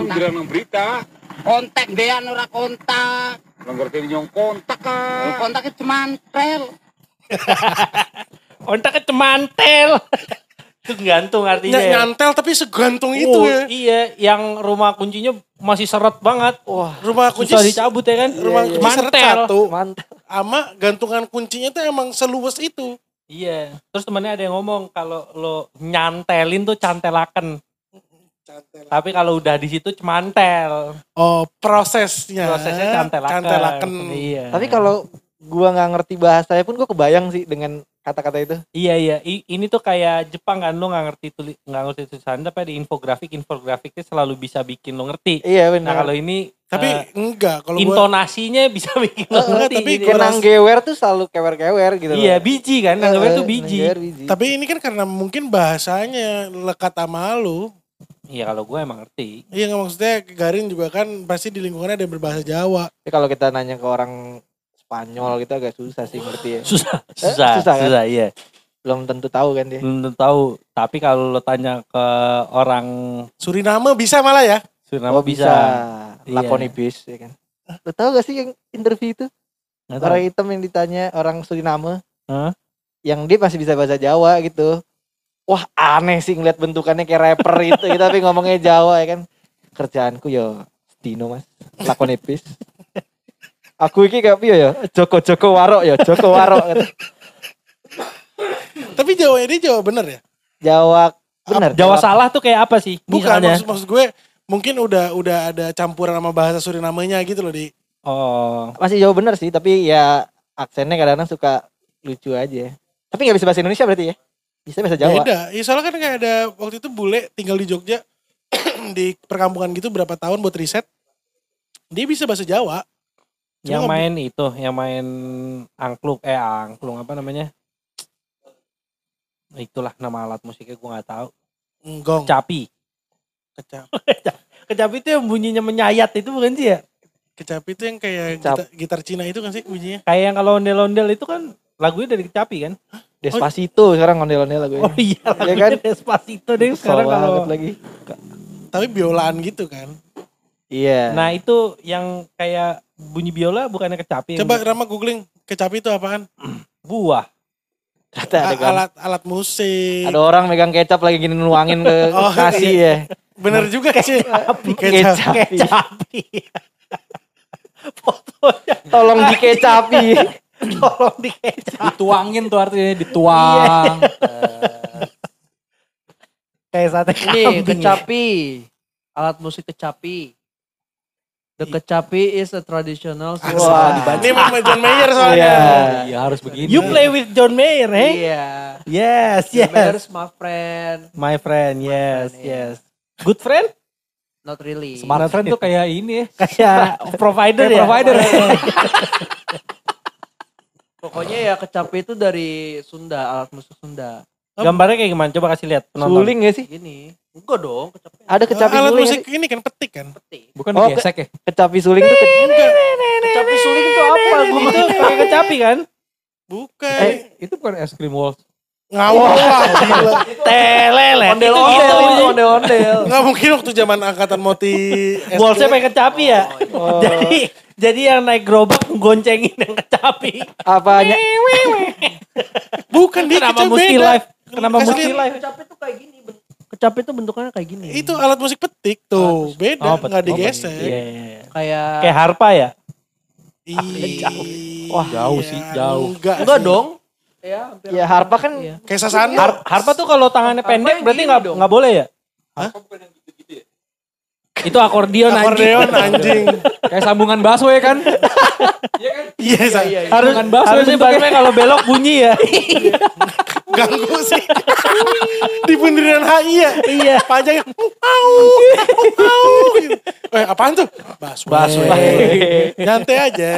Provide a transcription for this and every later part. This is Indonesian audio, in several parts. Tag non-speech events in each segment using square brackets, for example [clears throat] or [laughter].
kontak. bilang nang berita. Kontak dia ora kontak. Nang ngerti nyong kontak kan. Kontaknya cuma trel. [laughs] Kontaknya cemantel. itu gantung artinya. Ny- ya. nyantel tapi segantung itu Oh, ya. Iya, yang rumah kuncinya masih seret banget. Wah, Rumah kunci susah dicabut ya kan? rumah Iya, kunci seret Mantel. satu. Mantap. Ama gantungan kuncinya tuh emang seluas itu. Iya. Terus temennya ada yang ngomong kalau lo nyantelin tuh cantelaken. Tapi kalau udah di situ cemantel. Oh prosesnya. Prosesnya cantelaken. Cantelaken. Iya. Tapi kalau gua nggak ngerti bahasanya pun gua kebayang sih dengan kata-kata itu. Iya iya, I- ini tuh kayak Jepang kan lo nggak ngerti tuli nggak ngerti tulisan tapi ada infografik infografiknya selalu bisa bikin lo ngerti. Iya Nah benar. kalau ini Tapi eh, enggak kalau gua intonasinya bisa [laughs] bikin lo Eh, enggak, ngerti. tapi gitu. gua Kenang gewer tuh selalu kewer-kewer gitu. iya loh. biji kan, Eh, tuh biji. nanggewer biji. tapi ini kan karena mungkin bahasanya lekat sama lu. Iya kalau gue emang ngerti. Iya nggak maksudnya Garin juga kan pasti di lingkungannya ada yang berbahasa Jawa. Tapi kalau kita nanya ke orang Spanyol gitu agak susah sih ngerti ya. [laughs] Susah, Eh, susah, susah kan? susah, iya. Belum tentu tahu kan dia. Belum tentu tahu. Tapi kalau lo tanya ke orang Suriname bisa malah ya. Suriname Oh bisa. Iya. Lakonibis ya kan. Lo tau gak sih yang interview itu? Tahu. Orang hitam yang ditanya orang Suriname. Hah? Yang dia masih bisa bahasa Jawa gitu. Wah aneh sih ngeliat bentukannya kayak rapper [laughs] gitu, gitu tapi ngomongnya Jawa ya kan. Kerjaanku yo Dino mas, lakonipis. Aku iki kayak piye ya? Joko Joko Warok ya, Joko Warok. gitu. Tapi Jawa ini Jawa bener ya. Jawa bener. Jawa salah tuh kayak apa sih? Bukan Misalnya. maksud, maksud gue mungkin udah udah ada campuran sama bahasa Surinamenya gitu loh di. Oh, Masih Jawa bener sih, tapi ya aksennya kadang-kadang suka lucu aja. Tapi nggak bisa bahasa Indonesia berarti ya? Bisa bahasa Jawa. Beda. Ya soalnya kan kayak ada waktu itu bule tinggal di Jogja [clears throat] di perkampungan gitu berapa tahun buat riset. Dia bisa bahasa Jawa. Cuma yang main itu, yang main angklung, eh angklung apa namanya? Itulah nama alat musiknya gue nggak tahu. Gong. Kecapi. Kecap. [laughs] Kecapi itu yang bunyinya menyayat itu bukan sih ya? Kecapi itu yang kayak gitar, gitar Cina itu kan sih bunyinya. Kayak yang kalau ondel-ondel itu kan lagunya dari kecapi kan? Despacito sekarang ondel-ondel lagu Oh iya, Ya lagunya kan? Despacito deh sekarang kalau. lagi. Tapi biolaan gitu kan. Iya. Nah itu yang kayak bunyi biola bukannya kecapi. yang Coba Rama googling kecapi itu apaan? buah. Kata ada A- kan. alat alat musik. Ada orang megang kecap lagi gini nuangin ke [laughs] Oh, nasi iya. ya. Bener juga sih. Kecap. Kecapi. [laughs] Fotonya Tolong dikecapi. [laughs] [clears throat] tolong dikecap. Dituangin tuh artinya dituang. Kayak sate Ini kambing ya. kecapi. Alat musik kecapi. The kecapi is a traditional Asli. Wah. Ini memang John Mayer soalnya. Iya. Iya harus begini. You play with John Mayer, eh? Iya. Yes, John Mayer yes. is my friend. My friend, yes, friend, iya. yes. Good friend? Not really. Smart friend tuh kayak ini ya. Kayak [laughs] provider Kayak ya? provider. [laughs] Pokoknya ya kecapi itu dari Sunda, alat musik Sunda. Gambarnya kayak gimana? Coba kasih lihat penonton. Suling gak sih? Gini. Enggak dong, kecapi Ada kecapi alat suling. musik ini kan petik kan. peti. Bukan Oh, digesek ya. Kecapi suling tuh ke- Kecapi suling itu apa? Gua Itu pakai kecapi kan? Bukan. Eh, itu bukan es krim waltz. Ngawur lah gila. Telele. Ondel-ondel Itu itu, ondel-ondel. Nggak mungkin waktu zaman angkatan moti. Bolsnya pakai kecapi ya? Oh. [laughs] Jadi jadi yang naik gerobak goncengin yang kecapi. apanya? Bukan dia Kenapa mesti live? Kenapa mesti live? Kecapi itu kayak gini. Kecapi itu bentukannya kayak gini. Itu alat musik petik tuh. Beda, Oh, nggak digesek. Iya, iya, iya. kayak Kayak harpa ya? Iya. Wah, jauh sih, jauh. Enggak, enggak sih. dong. Ya, hampir. Ya harpa kan Iya. Kayak sasando. Har- harpa tuh kalau tangannya Harpa pendek berarti nggak nggak boleh ya? Itu akordion anjing. Akordeon anjing. Kayak sambungan baso ya kan? Iya, Sa. Harus Sambungan baso harus yang bentuknya kalau belok bunyi ya. Ganggu sih. Di bundaran HI ya. Iya. Panjangnya. Au. Au. gitu. Eh, apaan tuh? Busway. Busway. Nyantai aja.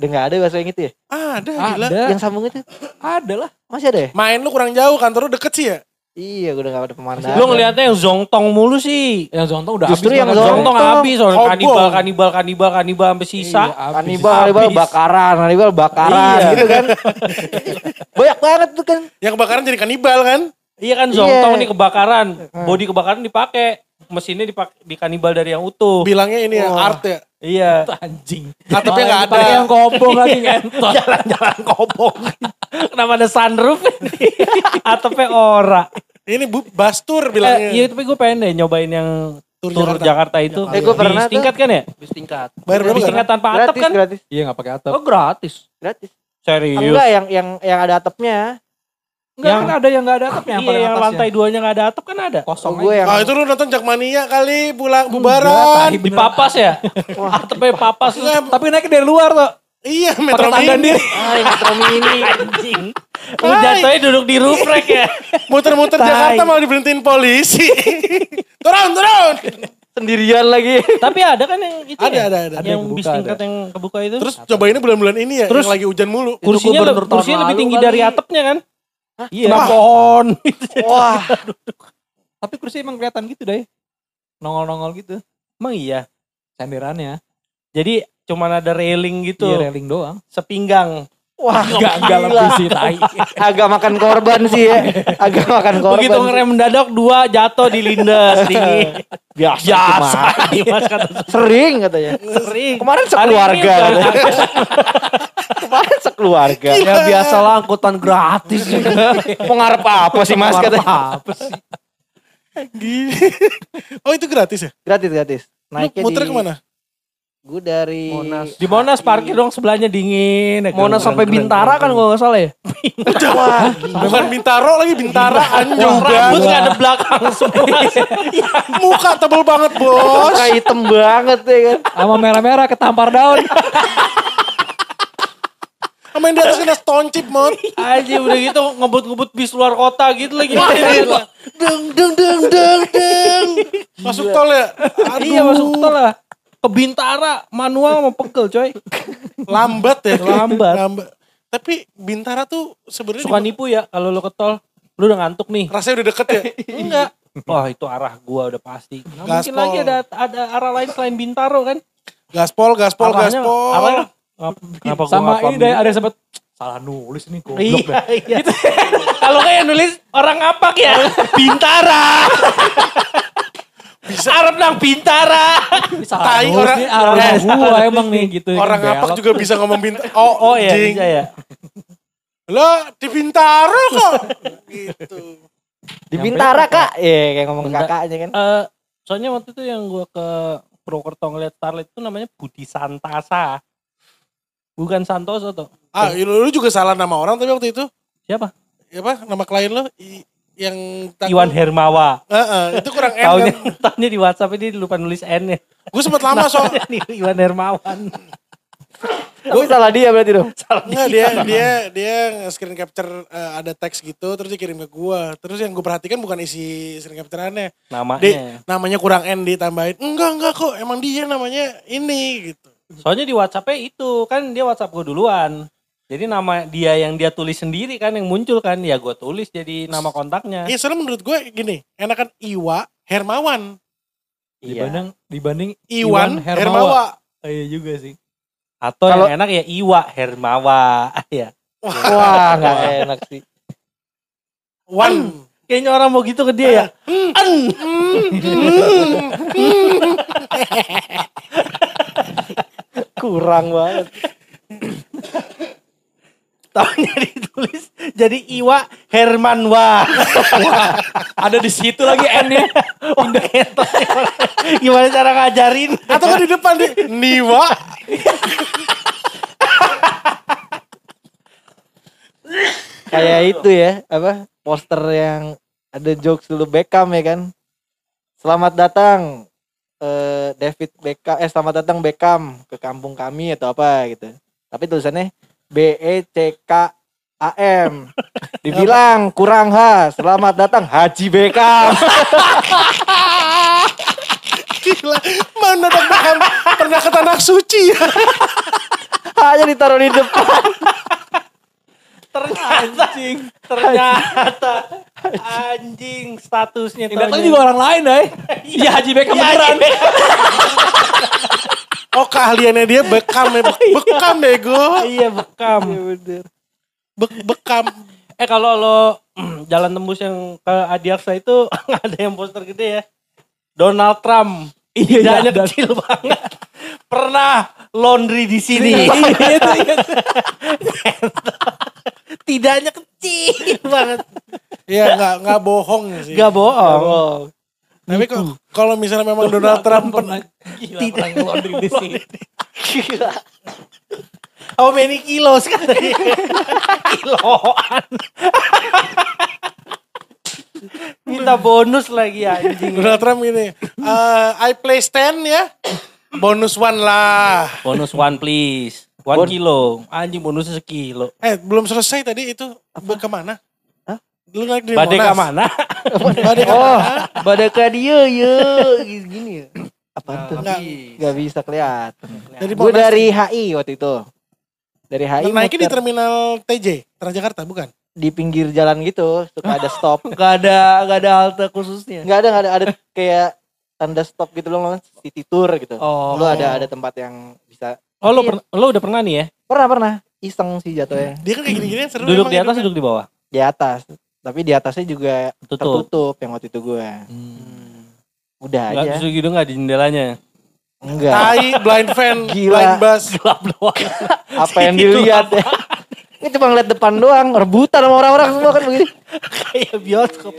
Udah nggak ada bahasa yang itu ya? Ada, gila. Ada. Yang sambung itu Ada lah. masih ada ya? Main lu kurang jauh, kantor lu deket sih ya? Iya, udah nggak ada pemandangan. Lu ngeliatnya yang zongtong mulu sih. Yang Zontong udah Justru habis yang banget. Zontong. Zongtong habis soalnya kanibal kanibal kanibal kanibal sampai sisa. Iya. Kanibal, kanibal bakaran, kanibal bakaran Iya. gitu kan. [laughs] Banyak banget tuh kan. Yang kebakaran jadi kanibal kan? Iya kan zongtong Iya. nih kebakaran, body kebakaran dipakai. mesinnya dipak di kanibal dari yang utuh. Bilangnya ini ya Wah. art ya. Iya. [laughs] Anjing. Atapnya nggak ada. Pakai yang kobong lagi ngentot. [laughs] Jalan-jalan kobong. [laughs] Kenapa ada sunroof? Atapnya ora. Ini bu bastur Eh, bilangnya. iya tapi gue pengen deh nyobain yang Tur tur Jakarta. Jakarta, itu. Eh, gua pernah Di tingkat kan ya? Bis tingkat. Bayar berapa nggak? tingkat tanpa atap Gratis, kan? gratis, Iya nggak pakai atap. Oh gratis. gratis. Serius. Enggak yang yang yang ada atapnya. Enggak Yang- kan ada yang nggak ada atapnya yang Iya, paling yang lantai duanya nggak ada atap kan ada. kosong Oh, gue yang Ah itu lu nonton Jakmania kali pulang Enggak, bubaran. tahi Di papas ya? [laughs] Atapnya papas. Enggak, Tapi naiknya dari luar tuh. Iya Metro Mini. ah, yang Metro Mini. Anjing. Lu jatuhnya duduk di roof rack ya? [laughs] Muter-muter. Jakarta malah diberhentiin polisi. [laughs] turun, turun. Sendirian lagi. Tapi ada kan yang itu Ada, ya? ada, ada. Yang Ada yang bis kebuka, tingkat yang kebuka itu. Terus cobainnya bulan-bulan ini ya, Terus- yang lagi hujan mulu. kursinya, kursinya lebih tinggi dari atapnya kan? Iya. Wah. pohon. [laughs] Wah, Tapi kursi emang kelihatan gitu deh. Nongol-nongol gitu. Emang iya. Senderannya. Jadi cuman ada railing gitu. Iya railing doang. Sepinggang. Wah, Enggak enggak lebih sih tai. [laughs] Agak makan korban sih ya. Agak makan korban. Begitu ngerem mendadak dua jatuh di lindas [laughs] tinggi. Biasa. Biasa. cuma. Dimas [laughs] kata Sering katanya. sering. Kemarin sekeluarga. Kemarin sekeluarga. Ya biasalah angkutan gratis. Mau ngarep apa sih mas katanya. Apa sih? Gini. oh itu gratis ya? Gratis gratis. Lu Naiknya muter di, ke mana? Gue dari Monas. Di Monas parkir dong sebelahnya dingin. Monas sampai Bintara kan kalau nggak salah ya. Wah, Bukan Bintaro lagi, Bintaraan juga. Rambut nggak ada belakang [laughs] semua. Muka tebel banget bos. kayak hitam banget ya kan. Sama merah-merah ketampar daun. Sama yang di atas kena stoncip mod. Aja udah gitu ngebut-ngebut bis luar kota gitu lagi. Deng deng deng deng deng. Masuk tol ya? Aduh. Iya masuk tol lah. Ke Bintara manual mau pegel coy. [laughs] Lambat ya? Lambat. Tapi Bintara tuh sebenarnya Suka nipu ya kalau lo ke tol. Lu udah ngantuk nih. rasanya udah deket ya? [laughs] Enggak. Wah itu arah gua udah pasti. Nggak mungkin lagi ada ada arah lain selain Bintaro kan. Gaspol, gaspol, Arahnya- gaspol. arahnya- Ngap- Kenapa gua Sama ini deh ada yang sempet salah nulis nih goblok Iya, dah. iya. [laughs] Kalau kayak nulis orang ngapak ya, Bintara. Bisa Arab nang Bintara. Salah Tai orang- nih arah Eh, gua emang nih gitu. Orang Belok. ngapak juga bisa ngomong Bintaro. [laughs] Oh, Oh iya, jing. bisa ya. Lo di Bintaro kok. gitu. Di Bintara kak. Iya kayak ngomong Enggak. kakaknya kan. Eh, soalnya waktu itu yang gua ke Purwokerto ngeliat Starlight itu namanya Budi Santasa. Bukan Santoso tuh. Ah, lu, lu juga salah nama orang tapi waktu itu. Siapa? Ya apa? Nama klien lo I- yang Iwan Hermawa. Heeh, itu kurang N Taunya, kan. [laughs] taunya di WhatsApp ini lupa nulis N ya. Gue sempet lama soal Iwan Hermawan. Tapi salah dia berarti dong. Enggak dia dia dia screen capture eh, ada teks gitu terus dia kirim ke gua. Terus yang gue perhatikan bukan isi screen capture-annya. Namanya. Di, namanya kurang N ditambahin. Enggak enggak kok emang dia namanya ini gitu. Soalnya di WhatsApp-nya itu kan dia WhatsApp gue duluan. Jadi nama dia yang dia tulis sendiri kan yang muncul kan ya gue tulis jadi nama kontaknya. Iya soalnya menurut gue gini, enakan Iwa Hermawan. Dibanding dibanding Iwan, Hermawa. Hermawa. Iya juga sih. Atau Kalau- yang enak ya Iwa Hermawa. [laughs] ya. Wah nggak enak sih. Wan. Kayaknya orang mau gitu ke dia ya. En. [laughs] Kurang banget. [laughs] Tahunya ditulis jadi Iwa Hermanwa. Ada di situ lagi N-nya. Udah. Gimana cara ngajarin? Atau kan di depan di Niwa. Kayak itu ya, apa? Poster yang ada jokes dulu Beckham ya kan. Selamat datang eh, David Beckham, eh selamat datang Beckham ke kampung kami atau apa gitu. Tapi tulisannya B E C K A M. Dibilang kurang H. Selamat datang Haji Beckham. Gila. Mana Beckham pernah ke tanah suci ya. Hanya ditaruh di depan. Ternyata ternyata anjing statusnya taunya. juga orang lain deh. Iya Haji Beckham Iya, beneran. Oh keahliannya dia Beckham ya. Be- Beckham bego. Iya bekam. Be- Beckham. Eh kalau lo jalan tembus yang ke Adiaksa itu [laughs] nggak ada yang poster gede ya. Donald Trump tidaknya kecil banget. Pernah laundry di sini. [laughs] tidaknya kecil banget. Iya nggak nggak bohong sih. Gak bohong. Tapi kok kalau misalnya memang Donald Trump pernah Tidak laundry di sini. How many kilos dia? Kiloan. Minta bonus lagi anjing. Donald Trump ini, eh, I play stand ya, bonus one lah. Bonus one please. One kilo. Anjing bonusnya sekilo. Eh belum selesai tadi itu Apa? ke mana? Naik di Badai ke mana? [laughs] Badai ke Oh, mana? badai ke dia ya gini ya. Apa tuh? Nggak. Gak bisa kelihatan. Dari Gue dari HI waktu itu. Dari HI Naiknya di terminal TJ, Transjakarta bukan? di pinggir jalan gitu, suka ada stop. [laughs] Gak ada gak ada halte khususnya. Enggak ada, enggak ada, ada kayak tanda stop gitu loh, city tour gitu. Oh. Lu ada ada tempat yang bisa Oh lo, per- lo udah pernah nih ya? pernah pernah iseng sih jatuhnya Dia kan kayak gini-gini seru Duduk di atas, hidupnya. duduk di bawah. di atas. Tapi di atasnya juga Tutup. tertutup yang waktu itu gue. Udah Enggak aja. justru gitu enggak di jendelanya. Enggak. Tai, blind fan, Gila. blind bass. Gelap doang. [laughs] Apa yang dilihat ya? Ini cuma ngeliat depan doang, rebutan sama orang-orang semua kan begini. Kayak bioskop.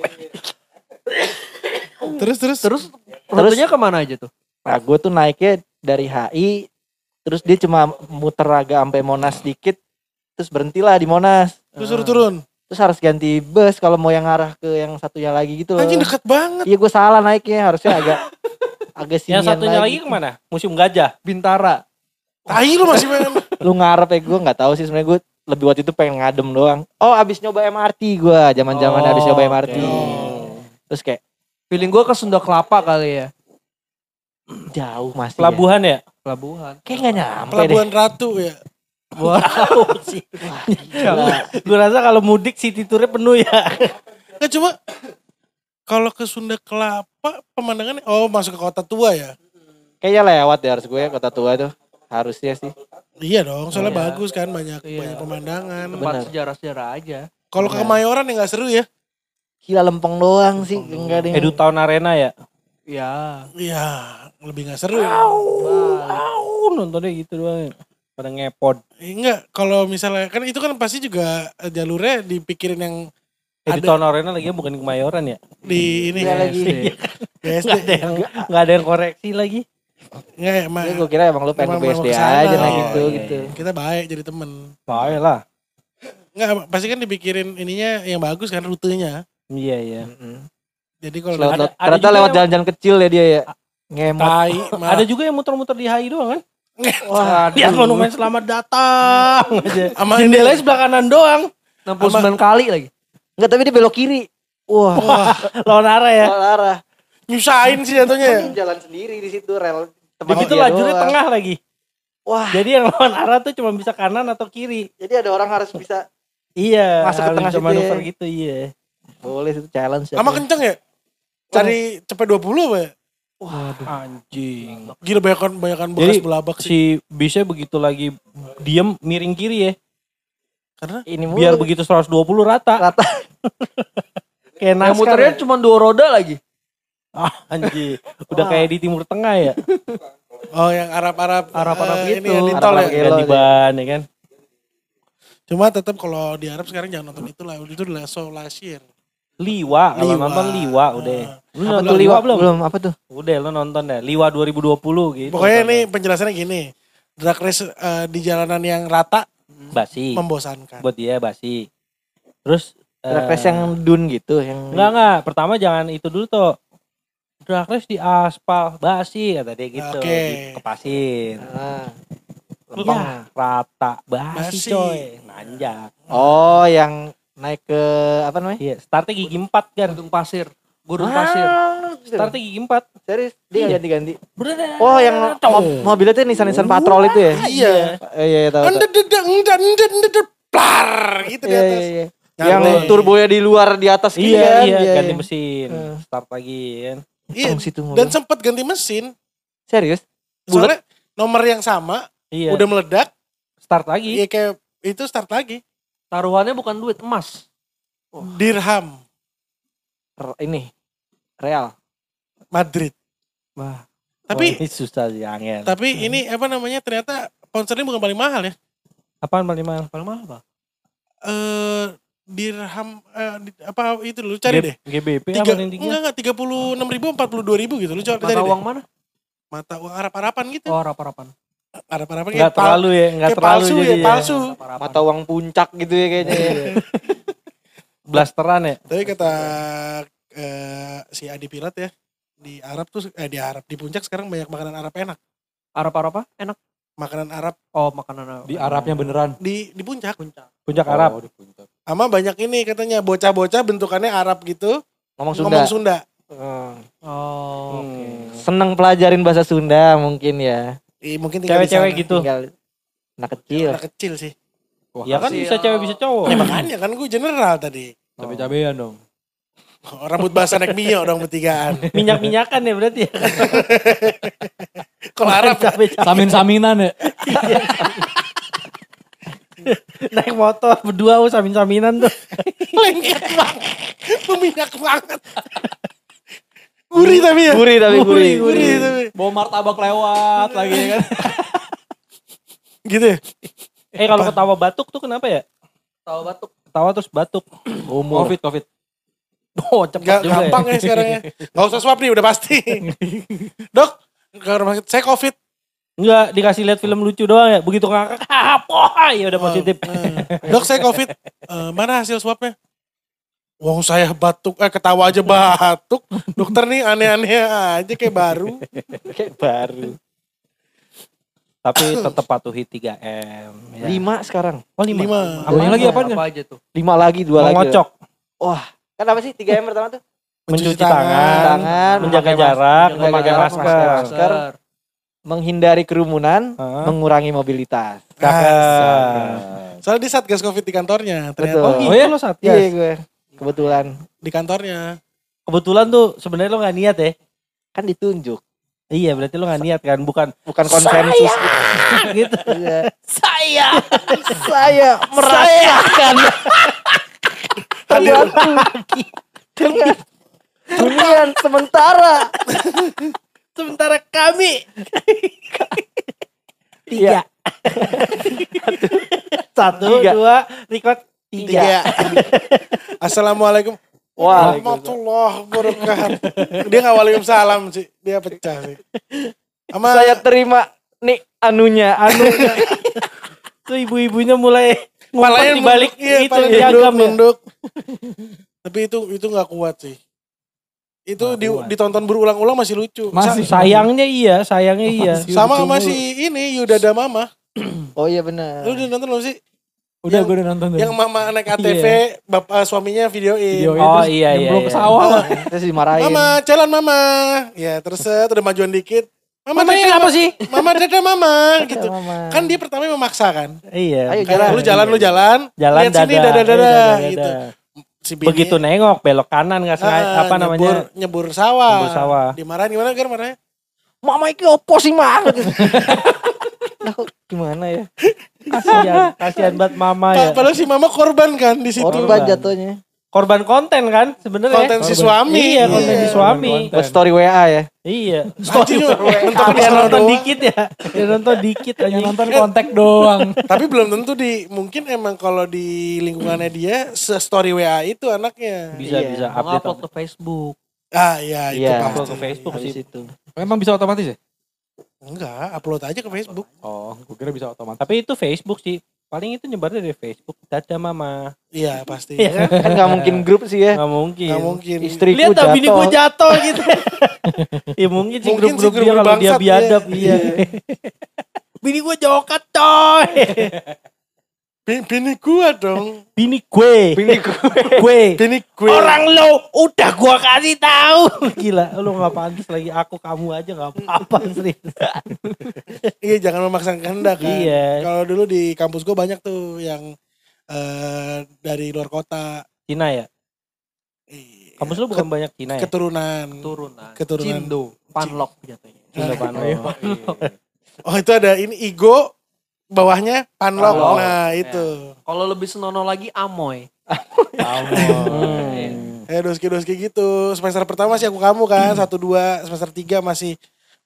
Terus terus. Terus rutenya ke mana aja tuh? Nah gue tuh naiknya dari HI, terus dia cuma muter agak sampai Monas dikit, terus berhentilah di Monas. Terus suruh turun. Terus harus ganti bus kalau mau yang arah ke yang satunya lagi gitu loh. Anjing deket banget. Iya gue salah naiknya, harusnya agak [laughs] agak sinian Yang satunya lagi ke mana? Museum Gajah. Bintara. Tai lu masih main. [laughs] Lu ngarep ya gue nggak tahu sih sebenarnya gue lebih waktu itu pengen ngadem doang. Oh abis nyoba MRT gue, zaman zaman Oh, abis nyoba MRT. oke. Terus kayak Feeling gue ke Sunda Kelapa kali ya. jauh masih. ya. Pelabuhan ya? Pelabuhan. Kayak nggak nyampe Pelabuhan Ratu ya. Wow sih. Gue rasa kalau mudik city tournya penuh ya. Nggak cuma kalau ke Sunda Kelapa pemandangannya oh masuk ke kota tua ya. Kayaknya lewat ya harus gue ya kota tua tuh. Harusnya sih. Iya dong, soalnya Iya. bagus kan banyak Iya. banyak pemandangan. Tempat sejarah-sejarah aja. Kalau ke Benar. Kemayoran ya nggak seru ya. Gila lempeng doang sih. Enggak ada yang... Edu Town Arena ya? Ya. Iya, lebih nggak seru ya. Au, nontonnya gitu doang. Pada ngepod. Eh, Enggak, kalau misalnya kan itu kan pasti juga eh, jalurnya dipikirin yang Edu Ada. Town Arena lagi bukan di Kemayoran ya? di ini Iya ya, lagi. BSD. [laughs] Gak ada yang, nggak ada yang koreksi lagi. Enggak ya, emang Ya, gue kira emang lu pengen Emang ke BSD ke sana. aja nah Oh, gitu iya, gitu. kita baik jadi temen. Baik lah. Enggak, pasti kan dipikirin ininya yang bagus kan rutenya. Iya, iya. Mm-mm. Jadi kalau Lewat, Ada- ada ternyata lewat jalan-jalan kecil ya dia ya. Ngemot. tai, Ada juga yang muter-muter di HI doang kan? Wah, Lihat monumen selamat datang [laughs] aja. Jendelanya sebelah kanan doang. 69 kali lagi. Enggak tapi dia belok kiri. Wah, wah, [laughs] Lawan arah ya. salah arah. nyusahin sih jatuhnya ya. Kan jalan sendiri di situ rel. Begitu dia lajurnya doang. tengah lagi. Wah, Jadi yang lawan arah tuh cuma bisa kanan atau kiri. jadi ada orang harus bisa Iya. Masuk ke tengah situ manuver ya. gitu iya. boleh itu challenge. ya. Sama kenceng ya? Cari cepet 20 apa ya? Anjing. Gila banyakan banyakan bekas Jadi belabak sih. si bisnya begitu lagi diem miring kiri ya. Karena ini mulu. Biar begitu 120 rata. Rata. [laughs] Kayak Yang muternya cuma dua roda lagi. Ah, anjing. Udah kayak di timur tengah ya. oh yang Arab-Arab Arab-Arab eh, gitu. ini ya, di tol Arab-Arab ya. gitu. Ganti ban ya kan. Cuma tetap kalau di Arab sekarang jangan nonton itu lah. Itu udah so last year. Liwa, kalau Liwa. nonton Liwa udah. Lu apa nonton tuh Liwa belum? belum? Apa tuh? Udah lu nonton deh. Liwa 2020 gitu. Pokoknya ini penjelasannya gini. Drag race eh, di jalanan yang rata basi. membosankan. Buat dia basi. Terus Drag eh, race yang dun gitu yang Enggak enggak, pertama jangan itu dulu tuh. Drag race di aspal, basi kata dia gitu. Oke. Di kepasin. Ah. Ya, rata, basi, Basi. coy. Nanjak. Oh, yang naik ke apa namanya? Iya, startnya gigi 4 kan. Gudung pasir. Gurun pasir. Ah, Startnya gigi 4. Serius? Dia Iya. ganti-ganti. Bener. Oh, yang mob- mobilnya tuh Nissan Nissan Patrol itu ya? Iya. Eh, iya, iya, tahu. tahu. Anda dedeng dan dan dan plar gitu di Iya, atas. iya, iya. Nyantai. Yang turbonya di luar di atas gitu Iya, kan? iya, ganti mesin. Hmm. Start lagi kan. Iya. Tong situ mobil. Dan sempat ganti mesin. serius? Soalnya nomor yang sama Iya. udah meledak. start lagi. Iya kayak itu start lagi. Taruhannya bukan duit, emas. Dirham R- ini real. Madrid. Wah, Tapi Oh, ini susah sih angin. tapi ini apa namanya ternyata pouncernya bukan paling mahal ya. Apaan paling mahal? paling mahal apa? Eh dirham eh, di- apa itu lu cari deh. GBP Tiga, apa enggak enggak tiga puluh enam ribu empat puluh dua ribu gitu lu cari, cari Mata deh. uang mana? mata uang Arab Araban gitu Oh, harapan-harapan. Arab Araban Enggak terlalu ya, enggak kayak terlalu palsu jadi ya ya. palsu Mata uang puncak gitu ya kayaknya. [laughs] Blasteran ya. tapi kata eh, si Adi Pirat ya di Arab tuh eh di Arab di puncak sekarang banyak makanan Arab enak Arab apa? Enak. makanan Arab Oh, makanan Di Arabnya beneran. di di puncak Puncak Arab. Oh, di puncak. sama banyak ini katanya bocah-bocah bentukannya Arab gitu Ngomong Sunda. ngomong Sunda Hmm. Oh, oke. Hmm. Seneng pelajarin bahasa Sunda mungkin ya. Ih, mungkin tinggal di Cewek-cewek sana. gitu. Tinggal anak kecil. anak kecil sih Wah, Ya kan bisa cewek bisa cowok. ya makanya kan gue general tadi cabe-cabean dong. Oh, rambut basah naik mio dong bertigaan [laughs] Minyak-minyakan ya berarti ya. [laughs] kalau Arab. Samin-saminan ya. naik motor berdua oh, samin-saminan tuh. lengket banget meminyak banget gurih tapi ya Gurih tapi gurih. gurih tapi Bawa martabak lewat lagi ya kan. gitu ya Eh kalau ketawa batuk tuh kenapa ya? Tahu batuk. Ketawa terus batuk. [clears throat] Umur. Covid, Covid. Oh cepet Gak juga gampang ya. ya sekarang ya. Gak usah swab nih udah pasti. [laughs] Dok, ke rumah sakit saya covid. Enggak dikasih lihat film lucu doang ya. Begitu ngakak, [laughs] apa? Ya udah positif. Eh, Dok saya covid. Eh, mana hasil swabnya? Wong saya batuk, eh ketawa aja batuk. Dokter nih aneh-aneh aja kayak baru. [laughs] Kayak baru. Tapi tetap patuhi 3M. Ya. Lima sekarang. Oh lima. Lima. Apanya lagi apaan? Apa aja tuh? Lima lagi, dua lagi. Mengocok, Wah, kan apa sih? Tiga M pertama tuh? mencuci Mencuci tangan, Tangan, menjaga memakai jarak, menjaga memakai jarak, masker. memakai masker. Menghindari kerumunan, Heeh. mengurangi mobilitas. Cakep. Soalnya di satgas covid di kantornya. Ternyata Betul. Oh, Oh iya lo satgas. Iya gue. Kebetulan. di kantornya. Kebetulan tuh sebenarnya lo nggak niat ya. Kan ditunjuk. Iya berarti lo nggak niat kan, bukan Bukan konsensus. [laughs] gitu. Iya. Saya Saya merasakan terbantu dengan hunian sementara. sementara kami Iya. satu Tiga. dua record Tiga. Tiga. [laughs] Assalamualaikum. Wah. Warahmatullahi wabarakatuh. Dia nggak waalaikumsalam sih. Dia pecah sih. Sama Saya terima nih anunya, anunya. [laughs] tuh ibu-ibunya mulai ngumpet di balik iya, itu pala piagam nunduk, ya. nunduk. Tapi itu itu nggak kuat sih. Itu di, kuat. ditonton berulang-ulang masih lucu. Masih. Sa- Sayangnya iya, sayangnya iya. sama sama si ini Yudada Mama. [clears throat] Oh iya benar. Lu udah nonton belum sih? Udah Yang- gue udah nonton tuh. Yang mama naik ATV, bapak suaminya videoin. Video Oh, iya, iya, nyemplung ke iya. sawah. [laughs] Terus dimarahin. Mama, jalan mama. Ya, terus udah majuan dikit. Mama, Mama apa sih? Mama dadah mama gitu. [laughs] Mama. Kan dia pertama memaksa kan. Iya. Ayo Kayak jalan. lu jalan lu jalan, Jalan lihat sini dadah. dadah Iya, dadah dadah, gitu. Si bini- Begitu nengok belok kanan nggak sengaja Ah, apa nyebur, namanya? nyebur sawah. Nyebur sawah. Dimarahin gimana Gar marahnya? Mama iki opo sih mah? [laughs] Nah, gimana ya? Kasihan, kasihan banget mama ya. Pa- Padahal si mama korban kan di situ. Korban jatuhnya. Korban konten kan sebenarnya. Konten si suami. Iya, konten si suami. Buat story WA ya. Iya. Di Biar sana nonton dikit ya. Biar nonton dikit aja. Yang nonton kontak doang. [laughs] Tapi belum tentu di mungkin emang kalau di lingkungannya dia se story WA itu anaknya. Bisa Iya. bisa Upload update. ke Facebook. Ah iya itu Iya. Upload pasti. ke Facebook sih. itu. Emang bisa otomatis ya? Enggak, upload aja ke Facebook. Oh, gue kira bisa otomatis. Tapi itu Facebook sih. Paling itu nyebarnya dari Facebook. Dadah mama. Iya pasti. Iya kan? Kan gak mungkin grup sih ya. Nggak mungkin. Nggak mungkin. Istriku Lihat tak bini gue jatuh. [laughs] gitu. ya mungkin sih grup-grup dia kalau dia biadab. iya. Iya. [laughs] bini gue jokat coy. [laughs] Bi- Bini gua dong. Bini gue. Bini gue. gue. Bini gue. Orang lo udah gua kasih tahu. Gila, lu nggak pantas lagi aku kamu aja nggak apa-apa serius. Iya jangan memaksakan kehendak kan. Iya. Kalau dulu di kampus gua banyak tuh yang eh dari luar kota. Cina ya? Iya. Kampus lu bukan banyak Cina ya? Keturunan. Turunan. Keturunan. Cindo. Panlok jatuhnya. Cina Pano. [laughs] Oh itu ada ini Igo bawahnya Panlok. Panlok. Nah itu. Kalau lebih senonoh lagi Amoy. [laughs] Hmm. Kayak doski-doski gitu. Semester pertama sih aku kamu kan, satu dua, semester tiga masih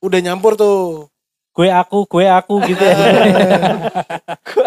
udah nyampur tuh. Gue aku, gue aku gitu ya. [laughs]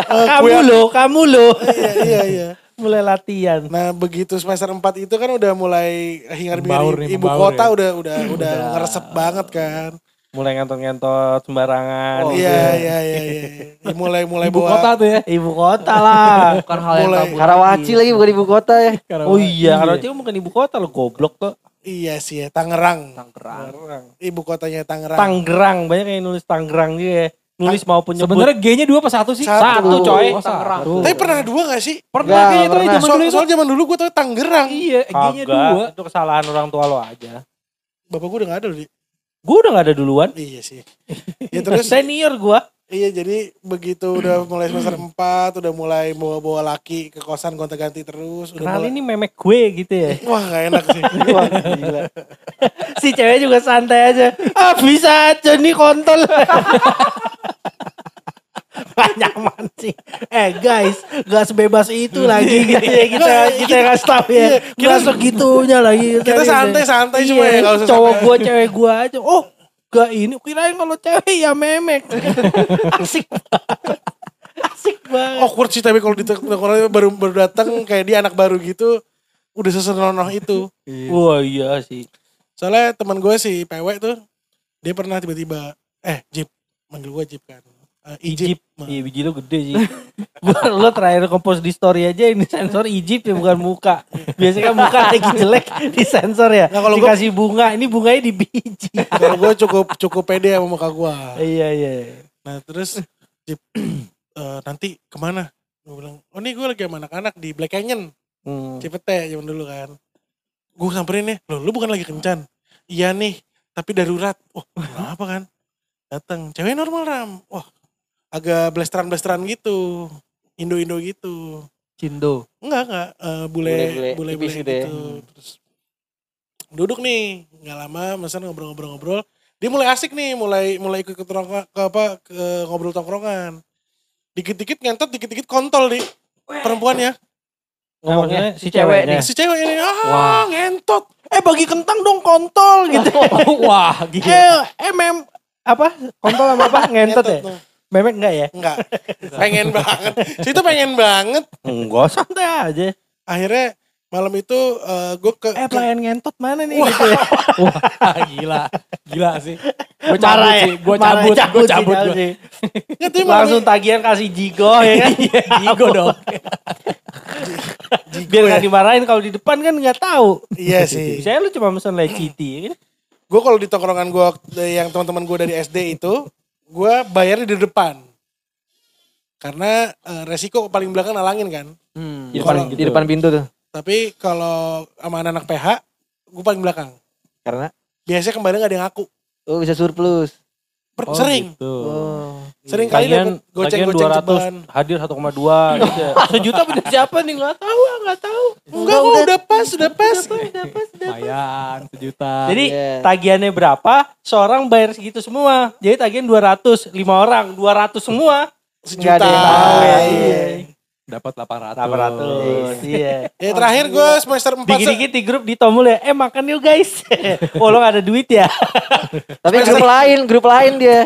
Eh, kamu lo, kamu lo. Iya, iya, iya. Mulai latihan. Nah begitu semester 4 itu kan udah mulai hingar Membaur bingar ibu membaur kota ya. udah udah udah ngeresep banget kan. Mulai ngentot-ngentot sembarangan. Oh, gitu. Iya iya iya iya. Ya, Mulai mulai Ibu bawa kota tuh ya. Ibu kota lah. [laughs] Bukan hal yang Mulai- tabu. Karawaci lagi bukan ibu kota ya. oh iya, Karawaci bukan ibu kota lo goblok tuh. Iya sih ya Tangerang. Tangerang. Ibu kotanya Tangerang. Tanggerang, banyak yang nulis Tanggerang dia. Nulis maupun nyebut. Sebenarnya G-nya dua apa satu sih? Satu. Satu, coy. Oh, Tangerang. satu. Tapi pernah dua gak sih? Pernah kayaknya tuh pernah. zaman Soal, dulu itu. soal zaman dulu gue tau Tangerang. Iya, G-nya dua. itu kesalahan orang tua lo aja. Bapak gue udah gak ada loh. Gue udah gak ada duluan. Iya sih. Ya terus [laughs] Senior gue. iya jadi begitu udah mulai semester 4 udah mulai bawa-bawa laki ke kosan gonta-ganti terus. Udah Kenal mulai, ini memek gue gitu ya. [laughs] Wah gak enak sih. [laughs] Wah, gila. si cewek juga santai aja. Ah bisa aja nih kontol. Gak nyaman sih. Eh guys, gak sebebas itu lagi gitu ya kita kita kasih tahu ya. Gak segitunya lagi. Kita santai-santai iya, cuma ya, usah Cowok gua, cewek gua aja. Oh, gak ini. Kirain kalau cewek ya memek. [laughs] Asik. Asik banget. Awkward sih tapi kalau di tongkrongan baru baru datang kayak dia anak baru gitu udah sesenonoh itu. Wah iya sih. Soalnya teman gue si PW tuh dia pernah tiba-tiba eh Jeep manggil gue Jeep kan. Eh. Ijip. Nah, Iya biji lo gede sih. Gua lo terakhir kompos di story aja ini sensor Ijip ya bukan muka. Biasanya kan muka lagi jelek [laughs] di sensor ya. Nah, kalau gua- Dikasih bunga, ini bunganya di biji. Kalau gue cukup cukup pede sama muka gue. iya iya. Nah terus Jeep [clears throat] eh, nanti ke mana? Gue bilang, oh nih gue lagi sama anak-anak di Black Canyon. Hmm. Cipete zaman dulu kan. Gue samperin nih, loh lu bukan lagi kencan. Iya nih, tapi darurat. Wah kenapa kan? Datang, cewek normal ram. Wah agak blasteran-blasteran gitu. Indo-Indo gitu. Cindo. Enggak, enggak. eh, bule, Bule-bule bule, bule gitu ya. gitu. Terus duduk nih, nggak lama, mesen ngobrol-ngobrol-ngobrol. Dia mulai asik nih, mulai mulai ikut ke, ke apa ke ngobrol tongkrongan. Dikit-dikit ngentot, dikit-dikit kontol di perempuannya. Ngomongnya si cewek ceweknya. Si cewek ini, ah ngentot. Eh bagi kentang dong kontol gitu. [laughs] Wah, gila. eh, eh mem apa? Kontol sama apa? [laughs] Ngentot ya? tuh. Memek enggak ya? Enggak, pengen banget. Situ pengen banget. Enggak, santai aja. Akhirnya malam itu gue ke, Eh ke- pelayan ngentot mana nih gitu ya? [laughs] Wah, gila. Gila sih. Gue cabut ya? sih. Gue cabut. Gue sih, cabut. Nggak, tapi malam Langsung tagihan kasih jigo ya kan? Jigo dong. Biar gak dimarahin kalau di depan kan nggak tahu. Iya sih. [laughs] Saya lu cuma mesen leciti ya kan? Gue kalau di tongkrongan gue yang teman-teman gue dari SD itu, gue bayarnya di depan. Karena eh, resiko paling belakang nalangin kan. Hmm. Di depan, di depan pintu tuh. Tapi kalau sama anak-anak PH, gue paling belakang. Karena Biasanya kembali gak ada yang ngaku. oh bisa surplus. Per- sering. Gitu. Oh. Sering kali dapet goceng-goceng lagian 200 ceban. hadir 1,2 [laughs] gitu ya. Sejuta punya siapa nih nggak tahu ah nggak tahu. Enggak kok udah pas, udah pas. Lumayan, sejuta. Jadi Iya. tagihannya berapa? Seorang bayar segitu semua. Jadi tagihan 200, lima orang 200 semua. Sejuta. Nggak ada yang tahu ya, Iya. Dapat 800. 800. Iya. Ya [laughs] terakhir gue semester 4 Dikit-dikit di grup ditomul ya. Eh makan yuk guys. oh lo gak ada duit ya? [laughs] Tapi grup lain, grup lain dia.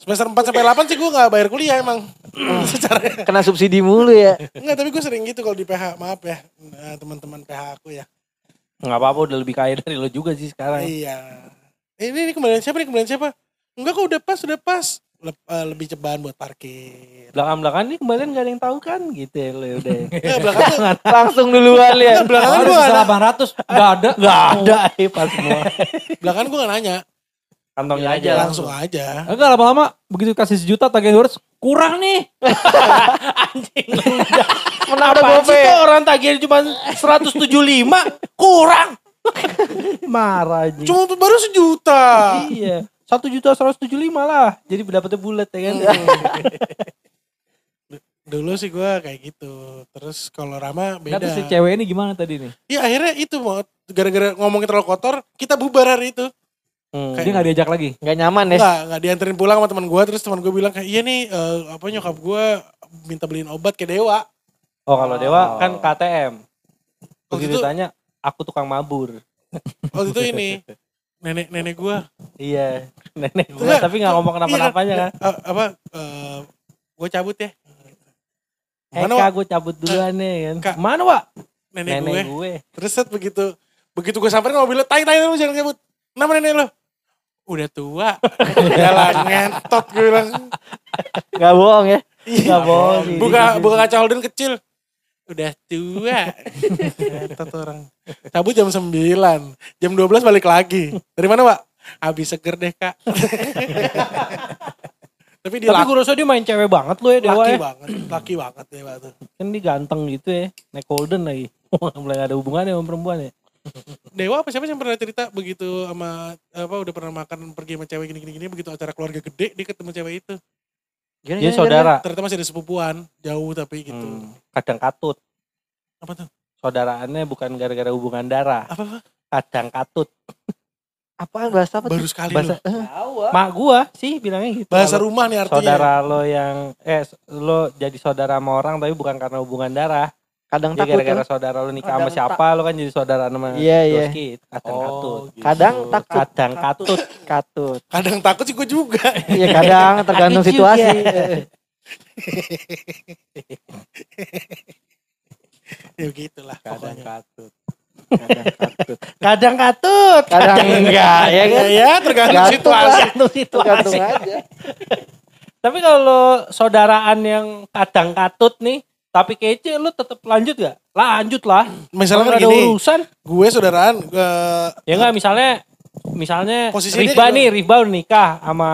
semester 4 sampai 8 sih gue gak bayar kuliah emang. [laughs] Secara Kena subsidi mulu ya. Enggak, tapi gue sering gitu kalau di PH. Maaf ya, eh, teman-teman PH aku ya. Nggak apa-apa udah lebih kaya dari lo juga sih sekarang. Iya. Eh, Ini, ini kembalian siapa nih? Kembalian siapa? Enggak kok udah pas, udah pas. Lep- eh, lebih ceban buat parkir. Belakang-belakang nih kembalian gak ada yang tahu kan gitu ya lo ya udah. Enggak, [laughs] belakang tuh, Langsung duluan ya. belakangan Ada gue ada. 800. Gak ada. Gak ada eh pas semua. [laughs] Belakangan gue gak nanya. Kantongnya aja langsung aja. Enggak lama-lama begitu kasih sejuta tagihan 200 kurang nih. [laughs] Anjing. Menang ada sih tuh orang tagihan cuma 175 kurang. Marah aja. Cuma baru sejuta. Iya. Satu juta seratus tujuh lima lah. Jadi dapetnya bulat ya kan. [laughs] Dulu sih gue kayak gitu. Terus kalau Rama Nah, beda. terus si cewek ini gimana tadi nih? Iya akhirnya itu mau gara-gara ngomongin terlalu kotor, kita bubar hari itu. Hmm. Dia gak diajak lagi. Gak nyaman ya. Enggak, enggak dianterin pulang sama teman gue. Terus teman gue bilang kayak, iya nih eh, apa nyokap gue minta beliin obat ke Dewa. Oh kalau Dewa kan KTM. Begitu itu- tanya, aku tukang mabur. Waktu itu ini [laughs] nenek nenek gue Iya, [laughs] nenek gue tapi nggak ngomong kenapa-napanya kan. Eh, apa gue cabut ya mana Eka Wak? gue cabut duluan nih kan. Kak. Mana Wak? nenek, gue Nenek gue. terus set begitu begitu gue samperin mobilnya tai tai lu jangan cabut nama nenek lo udah tua [laughs] jalan ngentot gue bilang Gak bohong ya. Nggak bohong buka buka kaca Holden kecil udah tua ngentot orang cabut jam 9 jam 12 balik lagi dari mana pak habis seger deh kak tapi dia Tapi gue rasa dia main cewek banget loh ya Dewa laki ya. banget laki banget dewa tuh Kan dia ganteng gitu ya. Naik golden lagi. [laughs] Mulai ada hubungannya sama perempuan ya. Dewa apa siapa yang pernah cerita begitu sama apa udah pernah makan pergi sama cewek gini gini gini begitu acara keluarga gede dia ketemu cewek itu Gimana, Dia saudara. ternyata masih ada sepupuan jauh tapi gitu Hmm, kadang katut. apa tuh Saudaraannya bukan gara-gara hubungan darah. apa apa Kadang katut. Apaan bahasa apa tuh? baru sekali Bahasa loh. Jawa. mak gua sih bilangnya gitu. bahasa rumah nih artinya Saudara lo yang eh lo jadi saudara sama orang tapi bukan karena hubungan darah. Kadang Dia takut gara-gara saudara lo nikah sama siapa lo kan jadi saudara sama Iya, iya. Doski. Kadang katut. Kadang takut. Kadang katut. Katut. kadang takut sih gue juga Iya kadang tergantung situasi. ya. ya begitulah Kadang pokoknya katut. Kadang takut. Kadang katut. Kadang enggak ya ya, kan. ya tergantung Gantung situasi Tergantung situasi. aja. Tapi kalau saudaraan yang kadang katut nih, tapi kece lu tetap lanjut gak? Lanjut lah. misalnya kan ada gini urusan. gue saudaraan eh, Ya enggak misalnya misalnya Rifba nih, Rifba udah nikah sama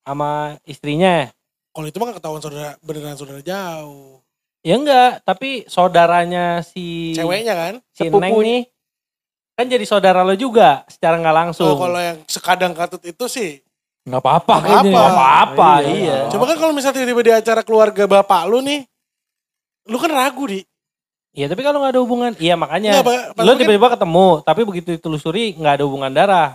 sama istrinya. kalau itu mah ketahuan saudara beneran saudara jauh Ya enggak, tapi saudaranya si ceweknya kan si Sepupu. Neng nih kan jadi saudara lo juga secara nggak langsung. oh, kalau yang sekadang katut itu sih nggak apa-apa Nggak. Nggak apa-apa, iya. Cuma kan kalau misalnya tiba-tiba di acara keluarga bapak lu nih, lu kan ragu di. Iya, tapi kalau nggak ada hubungan, iya makanya Nggak, Pak. Mungkin- tiba-tiba ketemu, tapi begitu ditelusuri nggak ada hubungan darah.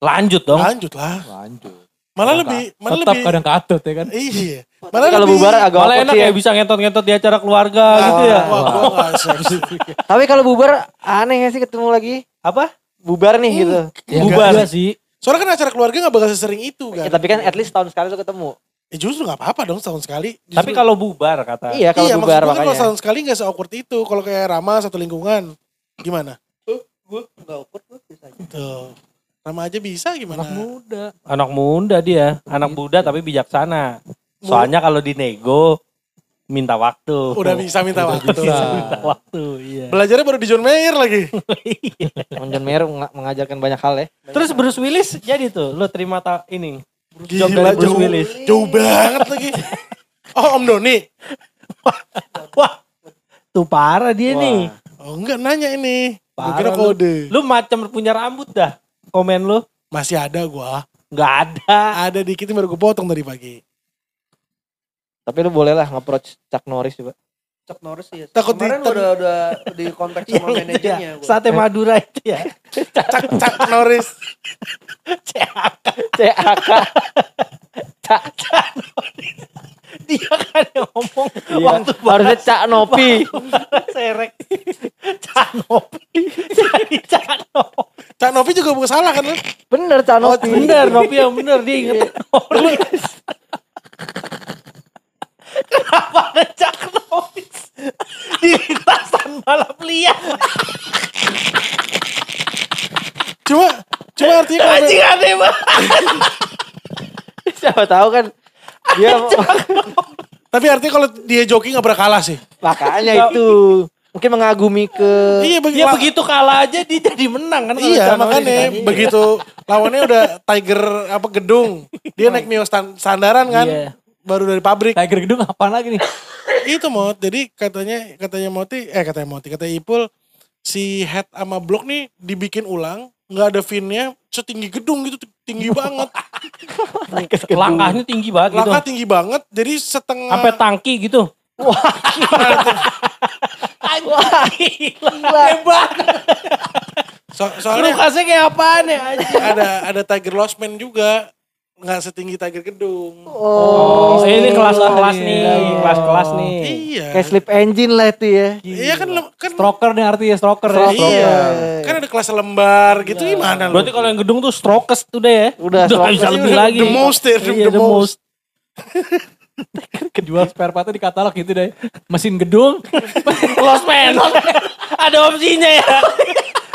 Lanjut dong. Lanjut lah. Lanjut. Malah Kadang lebih, malah Tetap lebih. kadang katut ya kan. Iya. Malah kalau lebih- bubar agak Malah awkward enak sih ya ya. bisa ngentot-ngentot di acara keluarga gitu ya. Wah, gua nggak seksi. Tapi kalau bubar aneh gak sih ketemu lagi? Apa? Bubar nih gitu. Ya, Bubar. enggak juga sih. Soalnya kan acara keluarga gak bakal sesering itu kan. Ya, tapi kan at least tahun sekali tuh ketemu. Ya justru gak apa-apa dong setahun sekali. Justru- Tapi kalau bubar kata. Iya kalau iya, bubar kan kalau makanya. setahun sekali gak se-awkward itu. Kalau kayak Rama satu lingkungan. Gimana? Gue gak awkward gue bisa aja. Tuh. Rama aja bisa gimana? Anak muda. Anak muda dia, anak muda tapi bijaksana. Soalnya kalau dinego minta waktu. Udah bisa minta waktu. minta waktu, iya. Belajarnya baru di John Mayer lagi. [laughs] Emang John Mayer menga- mengajarkan banyak hal ya. Terus Bruce Willis jadi tuh, lo terima ta ini. Job Gila, Bruce jauh, Willis. jauh banget lagi. Oh Om Doni. Wah, tuh parah dia nih. Oh enggak nanya ini. Parah kira lu. kode. Lu macam punya rambut dah. Komen lu Masih ada gua. nggak ada. Ada dikit baru gue potong tadi pagi. Tapi lu boleh lah nge-approach Chuck Norris juga. Chuck Norris ya. Takut Kemarin di- udah udah di kontak sama [laughs] Yang itu manajernya ya. Sate Madura itu ya. [laughs] Cak Cak Norris. [laughs] CAK. Dia kan yang ngomong Iya. waktu Harusnya Cak Nopi. serek. Canopi. Jadi Canopi. Cak Novi juga bukan salah kan? Bener Cak Nopi. Bener, Nopi yang bener dia inget Norris. Kenapa ada Cak Norris di lintasan balap liar? Cuma cuma artinya kalau Anjing aneh banget. Siapa tahu kan dia [laughs] tapi artinya kalau dia joki nggak pernah kalah sih. makanya itu mungkin mengagumi ke Iya begi, Ya begitu kalah aja dia jadi menang kan. Iya makanya kan. begitu lawannya udah Tiger apa gedung dia naik Mio stan- sandaran kan Iya. baru dari pabrik Tiger gedung apaan lagi nih? Itu mot jadi katanya katanya Moti eh katanya Moti katanya Ipul si head sama blok nih dibikin ulang nggak ada finnya setinggi gedung gitu tinggi banget Langkahnya tinggi banget gitu. langkah tinggi banget jadi setengah Sampai tangki gitu. Wah, gila. Hebat. so- soalnya Lukasnya kayak apaan ya anjing? ada ada Tiger Lostman juga nggak setinggi Tiger Gedung. Oh, Oh, ini kelas-kelas nih. nih, kelas-kelas nih. Iya. Kayak slip engine lah itu ya. Iya kan kan Stroker nih artinya stroker ya. Stroker. Iya. Kan ada kelas lembar gitu gimana lu? Berarti kalau yang gedung tuh strokes tuh deh ya. Udah, nggak bisa lebih lagi. The most ya, Iya, the most. Jual [laughs] spare partnya di katalog gitu deh. Mesin gedung. [laughs] Lost man. Ada opsinya ya.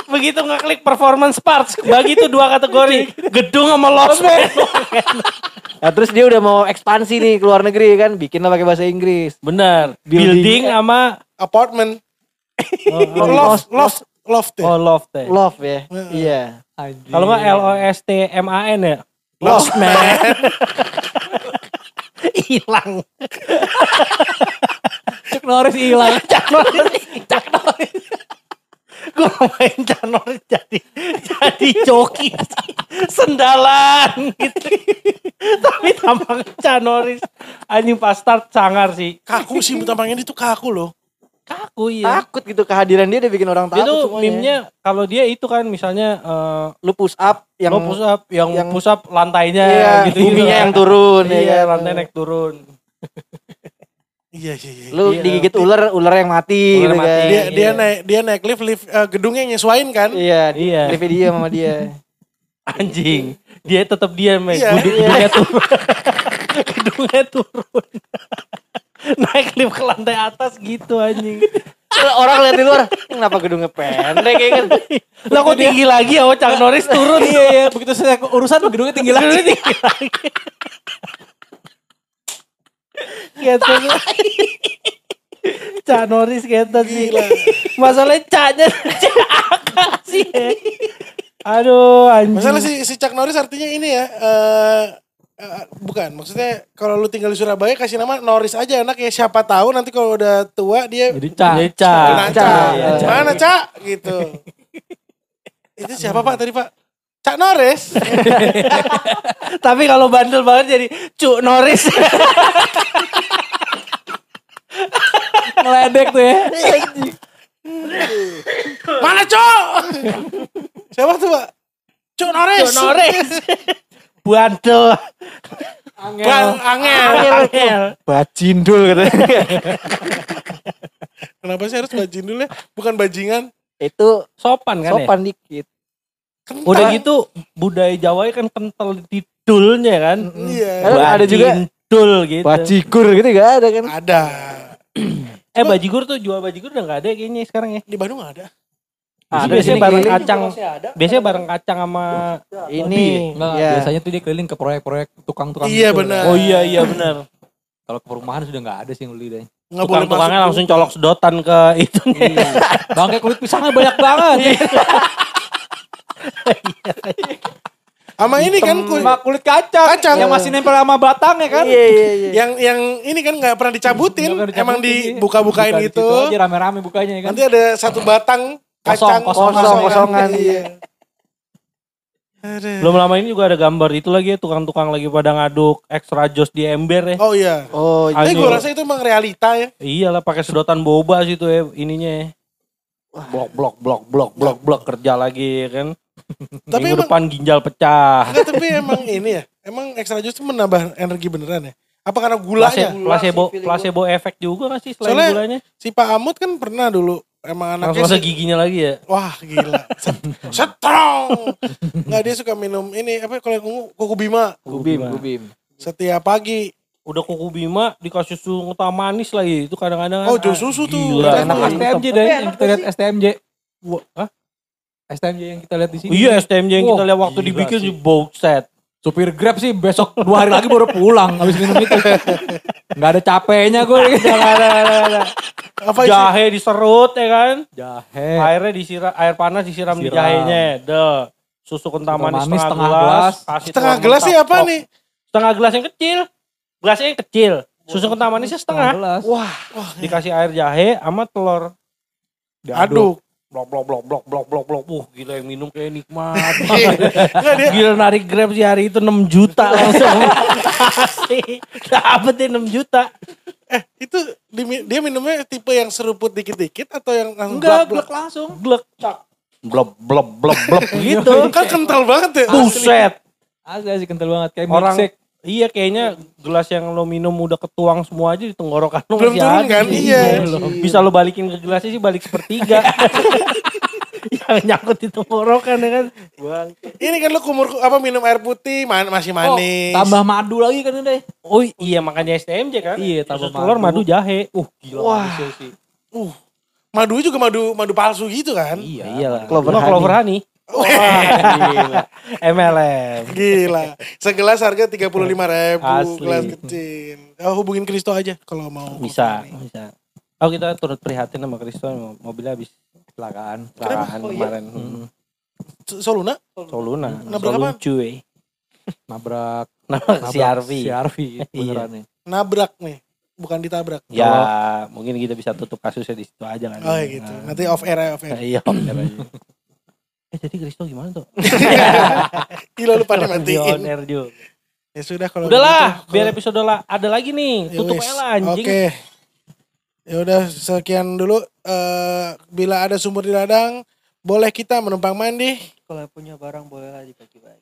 Begitu ngeklik performance parts, bagi itu dua kategori. [laughs] Gedung sama lost man. [laughs] Nah, terus dia udah mau ekspansi nih ke luar negeri kan, bikin lah pakai bahasa Inggris. Bener. Building. Building sama Apartment. [laughs] oh, Loft, loft, loft ya. oh, loft ya. Love ya. Iya. Kalau nggak L O S T M A N ya. Lost man. Hilang. Chuck Norris hilang. Cak Norris. Cak Norris. Gue main Cak Norris jadi jadi joki sendalan gitu. Tapi tampangnya Cak Norris anjing pas start sangar sih. Kaku sih tampangnya itu kaku loh. Kaku ya. Takut gitu kehadiran dia udah bikin orang takut Itu meme-nya kalau dia itu kan misalnya eh lu push up yang lo push up yang, yang- push up lantainya iya, gitu buminya yang turun ya Iya, kan. lantai naik turun. Iya iya iya. Lu Iya. digigit ular, ular yang mati Ular gitu mati. kan. Dia dia Iya. naik dia naik lift lift eh, gedungnya nyesuain kan? Iya, Iya. di video sama dia. [laughs] Anjing. Dia tetap diam, ya. Iya. Gedung- [laughs] Gedungnya turun. Gedungnya [laughs] turun. Naik lift ke lantai atas gitu anjing. Orang lihat di luar, kenapa gedungnya pendek ya kan? Lah kok tinggi lagi ya, oh Chuck Norris turun. Iya iya. Begitu saya urusan gedungnya tinggi lagi. Gedungnya tinggi lagi. Gitu. Cak Norris gitu sih. Masalahnya Caknya Cak akal sih. Aduh anjing. Masalah si si Chuck Norris artinya ini ya eh eh, bukan maksudnya kalau lu tinggal di Surabaya kasih nama Norris aja enak ya siapa tahu nanti kalau udah tua dia Jadi Cak. Jadi Cak. Nah, Cak. Cak. Cak. Mana Cak gitu. Itu siapa Pak tadi Pak? Cak Norris. [laughs] Tapi kalau bandel banget jadi Cuk Norris. [laughs] Ngeledek tuh ya. Mana Cok? siapa tuh Pak? Cuk Norris. Cuk Norris. [laughs] bandel. Bang Angel. Angel. Bajindul katanya. Kenapa sih harus bajindul ya? Bukan bajingan. Itu Sopan kan ya? sopan dikit. Kental. Udah gitu budaya Jawa kan kental di dulnya kan. Iya. Kan ada juga Dul gitu. bajigur gitu gak ada kan? Ada. [clears throat] Eh bajigur tuh jual bajigur udah gak ada kayaknya sekarang ya. Di Bandung ada. Ada Ada biasanya di sini bareng kacang. Biasanya bareng kacang sama Ini Enggak, ya. biasanya tuh dia keliling ke proyek-proyek tukang-tukang Iya, gitu. benar. Oh iya iya benar. Kalau ke perumahan sudah nggak ada sih yang beli deh. Nggak boleh masuk. Tukang-tukangnya langsung colok sedotan ke itu. Bangke kulit pisangnya banyak banget. [laughs] Sama ini kan kul- Sama kulit kacang, Kacang. yang masih nempel sama batangnya kan. Iya iya iya. yang yang ini kan nggak pernah dicabutin, Nggak pernah emang dicabutin, iya. dibuka-bukain Buka di gitu. aja rame-rame bukanya ya kan. Nanti ada satu batang kacang Kosong, kosong, kosongan, Iya. Aduh. Belum lama ini juga ada gambar itu lagi ya tukang-tukang lagi pada ngaduk extra jos di ember ya. Oh iya. Oh Tapi Anjing. gue rasa itu emang realita ya. Iyalah pakai sedotan boba sih tuh ya ininya ya. Blok blok blok blok blok blok kerja lagi ya kan. Tapi Minggu emang, depan ginjal pecah. enggak, tapi emang ini ya. Emang extra juice itu menambah energi beneran ya. Apa karena gulanya? Placebo, placebo, placebo efek juga gak sih selain Soalnya- gulanya? Si Pak Amut kan pernah dulu emang Langsung anaknya masa si- giginya lagi ya. Wah gila. [laughs] Set- Strong. Enggak dia suka minum ini apa kalau yang ungu kuku bima Gubim, gubim. setiap pagi. Udah kuku bima dikasih susu ngetah manis lagi. Itu kadang-kadang Oh, jus susu tuh. Gila. Enak. STMJ deh, yang kita lihat STMJ. Wah, hah? STMJ yang kita lihat di sini. Iya STMJ yang kita Wah, lihat waktu dibikin sih. di boat set. Supir Grab sih besok dua hari lagi baru pulang habis minum itu. [laughs] Gak ada capeknya gue. [laughs] Apa sih? Jahe diserut ya kan. Jahe. Airnya disiram, air panas disiram, di Disiram. jahenya. Deh. Susu kental manis, manis setengah, setengah gelas. gelas. Setengah gelas sih apa Oh, nih? Setengah gelas yang kecil. Gelasnya yang kecil. Susu kental manisnya setengah. gelas. Wah, Dikasih air jahe sama telur. Aduk. Blok blok blok blok blok blok blok. Uh gila yang minum kayak nikmat. [laughs] Gila narik grab sih hari itu 6 juta langsung. [laughs] Asli. Dapetin 6 juta. itu di- dia minumnya tipe yang seruput dikit-dikit atau yang langsung Enggak, blek langsung. Blek. Blok blok blok blok gitu. [laughs] Kan kental banget ya. Buset. Agak sih kental banget kayak Orang- milkshake. Iya kayaknya gelas yang lo minum udah ketuang semua aja di tenggorokan lo Belum masih turun ada. kan? Iya. Bisa lo balikin ke gelasnya sih balik sepertiga. [laughs] yang nyangkut di tenggorokan ya kan. Ini kan lu kumur apa minum air putih man- masih manis. Oh, tambah madu lagi kan deh. Oh iya makanya STMJ kan. Iya, tambah Usus telur madu madu. jahe. Uh gila. Wah. sih. Uh, madu juga madu madu palsu gitu kan? Iya, iya lah. Clover Clover, honey. Gila. MLM. Gila. Segelas harga tiga puluh lima ribu Asli. gelas kecil. Oh, hubungin Kristo aja kalau mau. Bisa, bisa. Oh kita turut prihatin sama Kristo mobilnya habis Kecelakaan. kecelakaan Oh, iya? kemarin. Hmm. Soluna? Soluna. Nabrak? Solun cuy. Nabrak. Nabrak si Arfi. Si Arfi. Iya. Beneran nih. Nabrak nih, bukan ditabrak. Ya, mungkin kita bisa tutup kasusnya di situ aja kan. Oh ya gitu. Nanti off air ya, off air. Iya, bener aja. [laughs] Eh jadi Kristo gimana tuh? [laughs] Gila lu pada juga. Ya sudah kalau Udahlah, gitu, biar kalau- episode lah ada lagi nih. Tutup aja lah anjing. Oke. Ya udah sekian dulu. Eh, bila ada sumur di ladang, boleh kita menumpang mandi. Kalau punya barang bolehlah dibagi-bagi.